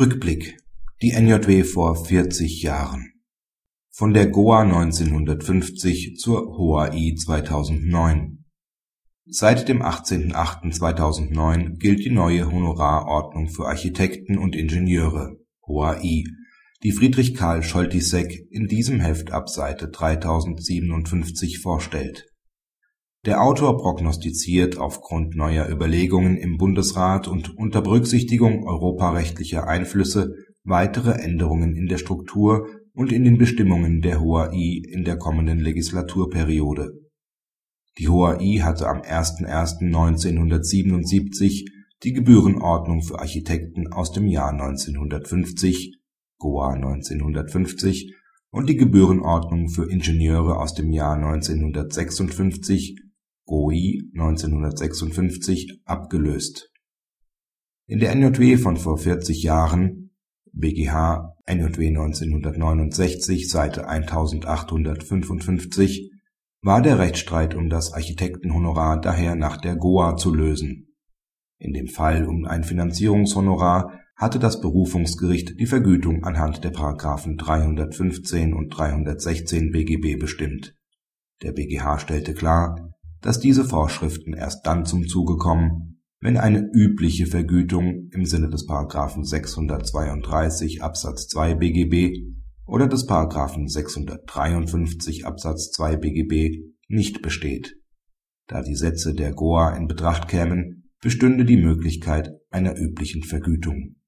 Rückblick. Die NJW vor 40 Jahren. Von der Goa 1950 zur HOAI 2009 Seit dem 18.08.2009 gilt die neue Honorarordnung für Architekten und Ingenieure (HOAI), die Friedrich Carl Scholtisek in diesem Heft ab Seite 3057 vorstellt. Der Autor prognostiziert aufgrund neuer Überlegungen im Bundesrat und unter Berücksichtigung europarechtlicher Einflüsse weitere Änderungen in der Struktur und in den Bestimmungen der HOAI in der kommenden Legislaturperiode. Die HOAI hatte am 01.01.1977 die Gebührenordnung für Architekten aus dem Jahr 1950 (Goa 1950) und die Gebührenordnung für Ingenieure aus dem Jahr 1956 (GOI 1956) abgelöst. In der NJW von vor 40 Jahren BGH NJW 1969, Seite 1855 war der Rechtsstreit um das Architektenhonorar daher nach der Goa zu lösen. In dem Fall um ein Finanzierungshonorar hatte das Berufungsgericht die Vergütung anhand der § 315 und 316 BGB bestimmt. Der BGH stellte klar, dass diese Vorschriften erst dann zum Zuge kommen, wenn eine übliche Vergütung im Sinne des § 632 Absatz 2 BGB oder des § 653 Absatz 2 BGB nicht besteht. Da die Sätze der Goa in Betracht kämen, bestünde die Möglichkeit einer üblichen Vergütung